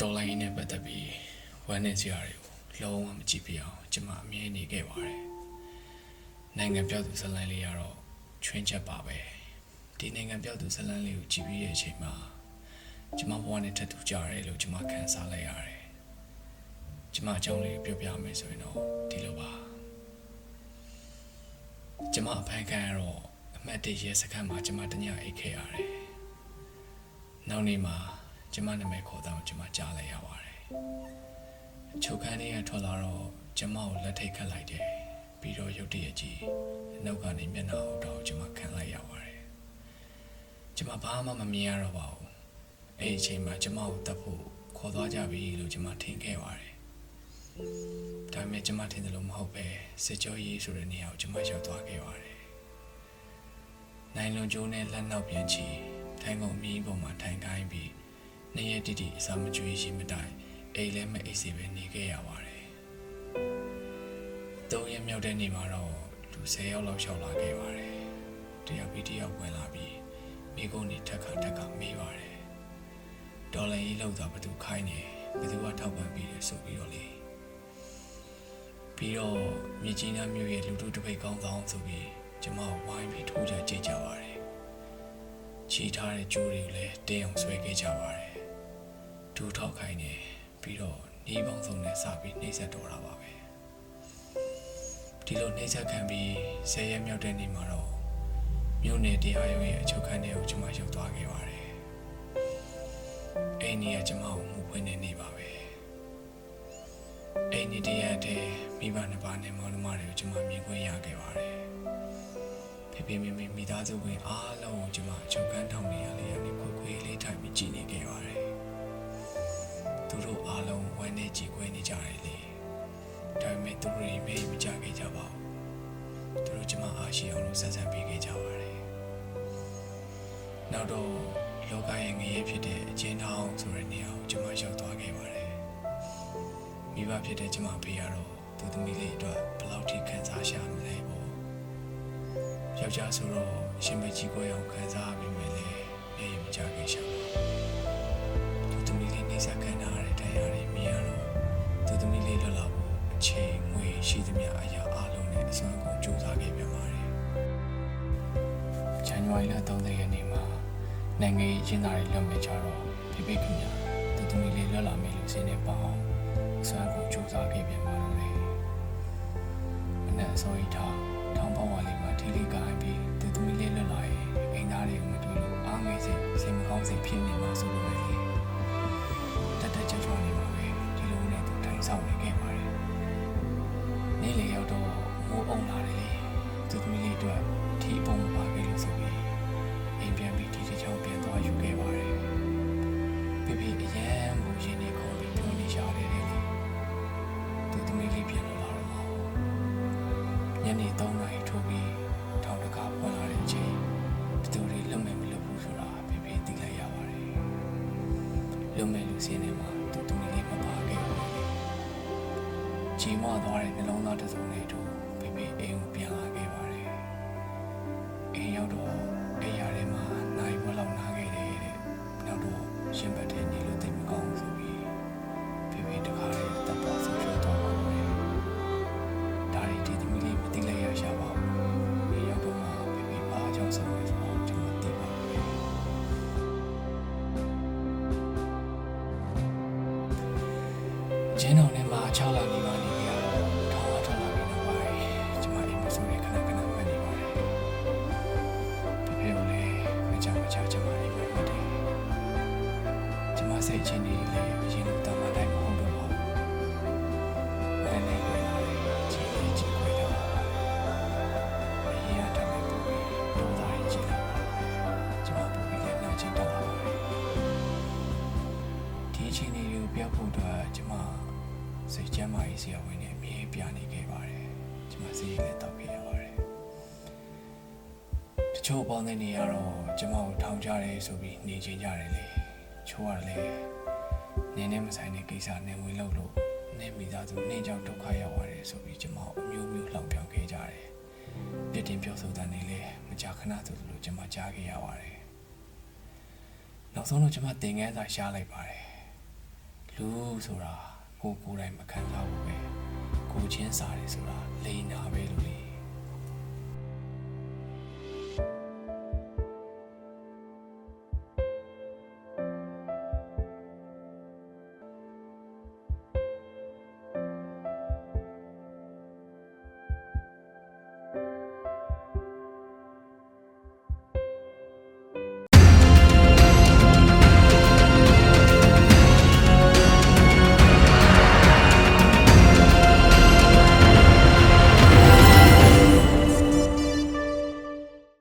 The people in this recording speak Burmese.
တော်လိုင်းနဲ့ပတ်သက်ပြီးဝမ်းနေစရာတွေကိုလုံးဝမကြည့်ပြအောင်ကျွန်မအမြဲနေခဲ့ပါတယ်နိုင်ငံပြောက်သူဇလန်းလေးကတော့ချွင်းချက်ပါပဲဒီနိုင်ငံပြောက်သူဇလန်းလေးကိုကြည့်ပြီးတဲ့အချိန်မှာကျွန်မဘဝနဲ့ထပ်တူကြရတယ်လို့ကျွန်မခံစားလိုက်ရတယ်ကျွန်မအကြောင်းလေးကိုပြောပြမယ်ဆိုရင်တော့ဒီလိုပါကျွန်မအဖန်ခံရတော့အမတ်တရစခန်းမှာကျွန်မတညအိတ်ခဲ့ရတယ်နောက်နေ့မှာ ကျွန်မနာမည်ခေါ်တော့ကျွန်မကြားလိုက်ရပါတယ်ချုပ်ခန်းလေးကထွက်လာတော့ကျွန်မကိုလက်ထိတ်ခတ်လိုက်တယ်ပြီးတော့ရုတ်တရက်ကြီးနှုတ်ကနေမျက်နှာအောက်တော့ကျွန်မခံလိုက်ရပါတယ်ကျွန်မဘာမှမမြင်ရတော့ပါဘူးအဲ့ဒီအချိန်မှာကျွန်မကိုတတ်ဖို့ခေါ်သွားကြပြီလို့ကျွန်မထင်ခဲ့ပါတယ်ဒါပေမဲ့ကျွန်မထင်တယ်လို့မဟုတ်ပဲစစ်ကြောရေးဆိုတဲ့နေရာကိုကျွန်မရောက်သွားခဲ့ပါတယ်နိုင်လွန်ကျိုးနဲ့လက်နောက်ပြန်ချီထိုင်ကုန်မီးပေါ်မှာထိုင်ခိုင်းပြီး နေရတိတိအစာမကျွေးရှိမတိုင်အိမ်လည်းမအိပ်စီပဲနေခဲ့ရပါတယ်။သုံးရက်မြောက်တဲ့နေ့မှာတော့လူ10ယောက်လောက်ရှောက်လာခဲ့ပါတယ်။တယောက်ပြီးတယောက်ဝင်လာပြီးမိကုန်းနေထက်ခါထက်ခါမေးပါတယ်။ဒေါ်လာကြီးလောက်တာဘသူခိုင်းနေဘသူကထောက်ပံ့ပြီးတယ်ဆိုပြီးတော့လေပြီးတော့မြေကြီးနားမျိုးရဲ့လူတို့တစ်ပိတ်ကောင်းဆောင်ဆိုပြီးကျမဝိုင်းပြီးထိုးကြကြည့်ကြပါတယ်။ချီထားတဲ့ကြိုးတွေကိုလည်းတင်းအောင်ဆွဲခဲ့ကြပါတယ်။ ဒူထောက်ခိုင်းနေပြီးတော့နေပေါင်းစုံနဲ့စပြီးနှိမ့်ဆက်တော်တာပါပဲ။ဒီလိုနှိမ့်ဆက်ခံပြီးဆယ်ရက်မြောက်တဲ့နေ့မှာတော့မြို့နယ်တရားရုံးရဲ့အချုပ်ခန်းထဲကိုကျမရောက်သွားခဲ့ပါတယ်။အဲ့ဒီကကျမကိုမှုဖွင့်နေနေပါပဲ။အဲ့ဒီတရားတဲ့မိဘနှစ်ပါးနဲ့မောင်နှမတွေကိုကျမမြင်ခွင့်ရခဲ့ပါတယ်။ဖေဖေမေမေမိသားစုဝင်အားလုံးကိုကျမအချုပ်ခန်းထောင်နေရလေးကနေခွေခွေလေးထိုင်ပြီးကြည်နေ သူတို့တွေမေ့မကြခဲ့ကြပါဘူး။သူတို့ကျမအားရှိအောင်လို့ဆက်ဆံပေးခဲ့ကြပါတယ်။နောက်တော့လောကရဲ့ငရဲဖြစ်တဲ့အချင်းထောင်ဆိုတဲ့နေရာကိုကျမရောက်သွားခဲ့ပါတယ်။မိဘဖြစ်တဲ့ကျမဖေကတော့သူသမီးလေးအတွက်ဘယ်လောက်ထိခံစားရှာမလဲပေါ့။ယောက်ျားဆိုတော့ရှင်မကြီးကိုအောင်ခံစားပြီးမယ်လေ။အေးမကြခဲ့ရှာပါဘူးသူသမီးလေးနေဆက်ခံထားရတဲ့တရားတွေမြင်ရတော့သူသမီးလေးလွတ်လာဖို့အချိန်ငွေ ရှိသမျှအရာအလုံးနဲ့အစွမ်းကုန်ကြိုးစားခဲ့ပြန်ပါတယ်။ဇန်နဝါရီလ30ရက်နေ့မှာနိုင်ငံရေးအကျဉ်းသားတွေလွတ်မြေကြတော့ဖိဖိခင်ဗျာသူသမီးလေးလွတ်လာမယ်လို့စင်းနေပါအောင်အစွမ်းကုန်ကြိုးစားခဲ့ပြန်ပါတော့တယ်။မနဲ့အစိုးရထားထောင်ပေါင်းဝါလေးမှာထီလေးကိုင်းပြီးသူသမီးလေးလွတ်လာရင်အိမ်သားတွေကိုမတွေ့လို့အားငယ်စိတ်စိတ်မကောင်းစိတ်ဖြစ်နေမှာဆိုလို့လေ။တက်တက်ကြွကြွနေမှာပဲဒီလိုနဲ့သူတိုင်ဆောင်နေခဲ့ပါ ညနေ3နာရီထိုးပြီးထောင်တကာဖွင့်လာတဲ့အချိန်ဘသူတွေလွတ်မယ်မလွတ်ဘူးဆိုတာပြပြသိလိုက်ရပါတယ်။လွတ်မယ်လူစင်းနေမှာသူသမီးလေးမပါခဲ့ဘူးလေ။ကြီးမွားသွားတဲ့နှလုံးသားတစ်စုံလေးတို့ပြပြအိမ်ကိုပြန်လာခဲ့ပါတယ်။အိမ်ရောက်တော့အိမ်ရထဲမှာနိုင်ဘွက်လောက်နားခဲ့တယ်တဲ့။နောက်တော့ရှင်ဘတ်ထဲနေ တ်ချင်းတွေလည်းအရင်လိုတမန်တိုင်းမဟုတ်တော့ပါဘူး။အဲ့ဒီကိုလည်းချင်းချင်းချင်းခွေတော့အရင်ကတည်းကပူပြီးပြောသားရင်ချင်းလာပါကျွန်မပူပြီးလည်းနာချင်းတက်လာပါတယ်။ဒီအချိန်လေးကိုပြောဖို့အတွက်ကျွန်မစိတ်ချမ်းသာရေးဆရာဝန်နဲ့အမြဲပြနေခဲ့ပါတယ်။ကျွန်မစိတ်ရည်လည်းတောက်ခဲ့ရပါတယ်။တချို့ပေါင်းတဲ့နေရာတော့ကျွန်မကိုထောင်ကြတယ်ဆိုပြီးနေချင်ကြတယ်လေ။ ချိုးရတယ်လေ။နင်းနဲ့မဆိုင်တဲ့ကိစ္စနဲ့ဝင်လို့လို့နေမိသားစုနေကြောင်ဒုက္ခရောက်ရတယ်ဆိုပြီးကျွန်မအမျိုးမျိုးလှောင်ပြောင်ခဲ့ကြတယ်။ပြစ်တင်ပြောဆိုတဲ့နေလေမကြာခဏဆိုသလိုကျွန်မကြားခဲ့ရပါတယ်။နောက်ဆုံးတော့ကျွန်မတင်ငန်းစာရှားလိုက်ပါတယ်။လူဆိုတာကိုယ်ကိုယ်တိုင်မခံစားဘူးပဲကိုချင်းစားတယ်ဆိုတာလိန်နာပဲလို့လေ